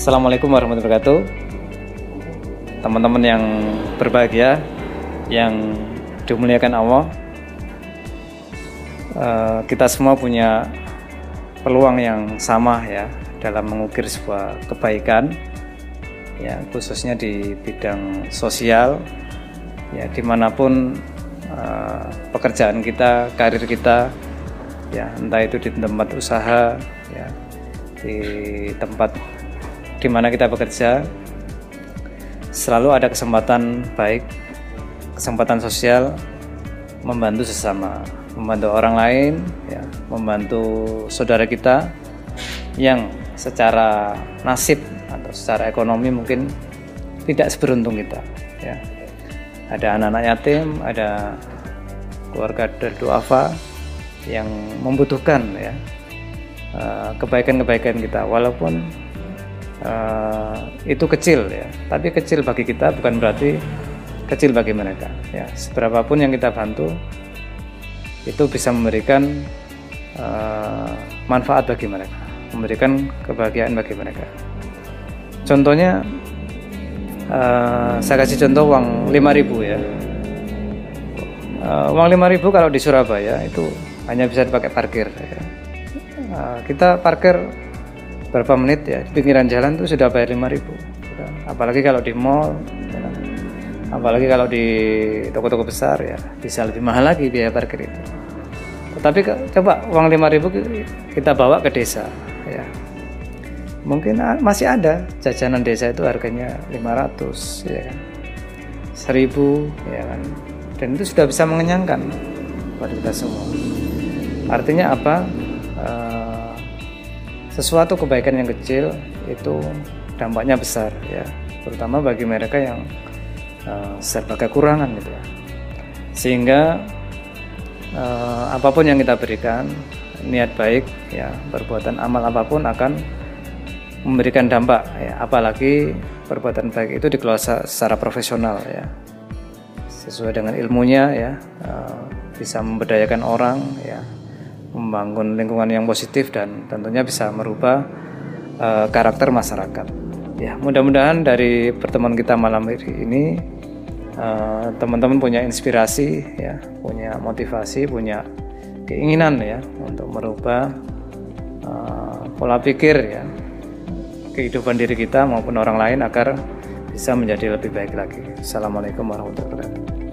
Assalamualaikum warahmatullahi wabarakatuh. Teman-teman yang berbahagia Yang dimuliakan Allah eh, Kita semua punya peluang yang sama ya Dalam mengukir sebuah kebaikan ya Khususnya di bidang sosial Ya di mana pun uh, pekerjaan kita, karir kita ya entah itu di tempat usaha ya di tempat di mana kita bekerja selalu ada kesempatan baik, kesempatan sosial membantu sesama, membantu orang lain, ya, membantu saudara kita yang secara nasib atau secara ekonomi mungkin tidak seberuntung kita. Ya. Ada anak-anak yatim, ada keluarga dari duafa yang membutuhkan ya eh, kebaikan-kebaikan kita walaupun uh, itu kecil ya. Tapi kecil bagi kita bukan berarti kecil bagi mereka ya. Seberapapun yang kita bantu itu bisa memberikan uh, manfaat bagi mereka memberikan kebahagiaan bagi mereka. Contohnya uh, saya kasih contoh uang 5000 ya. Uh, uang 5000 kalau di Surabaya itu hanya bisa dipakai parkir ya. uh, kita parkir berapa menit ya? Di pinggiran jalan tuh sudah bayar 5000 ya. apalagi kalau di mall ya. apalagi kalau di toko-toko besar ya bisa lebih mahal lagi biaya parkir itu. Tapi coba uang 5000 kita bawa ke desa ya. Mungkin masih ada. Jajanan desa itu harganya 500 ya kan. 1000 ya kan. Dan itu sudah bisa mengenyangkan buat kita semua. Artinya apa sesuatu kebaikan yang kecil itu dampaknya besar ya. Terutama bagi mereka yang uh, serba kekurangan gitu ya. Sehingga uh, apa pun yang kita berikan niat baik ya perbuatan amal apa pun akan memberikan dampak ya. Apalagi perbuatan baik itu dikelola secara profesional ya. Sesuai dengan ilmunya ya uh, bisa memberdayakan orang ya membangun lingkungan yang positif dan tentunya bisa merubah uh, karakter masyarakat. Ya, mudah-mudahan dari pertemuan kita malam ini uh, teman-teman punya inspirasi ya, punya motivasi, punya keinginan ya untuk merubah uh, pola pikir ya kehidupan diri kita maupun orang lain agar bisa menjadi lebih baik lagi. Assalamualaikum warahmatullahi wabarakatuh.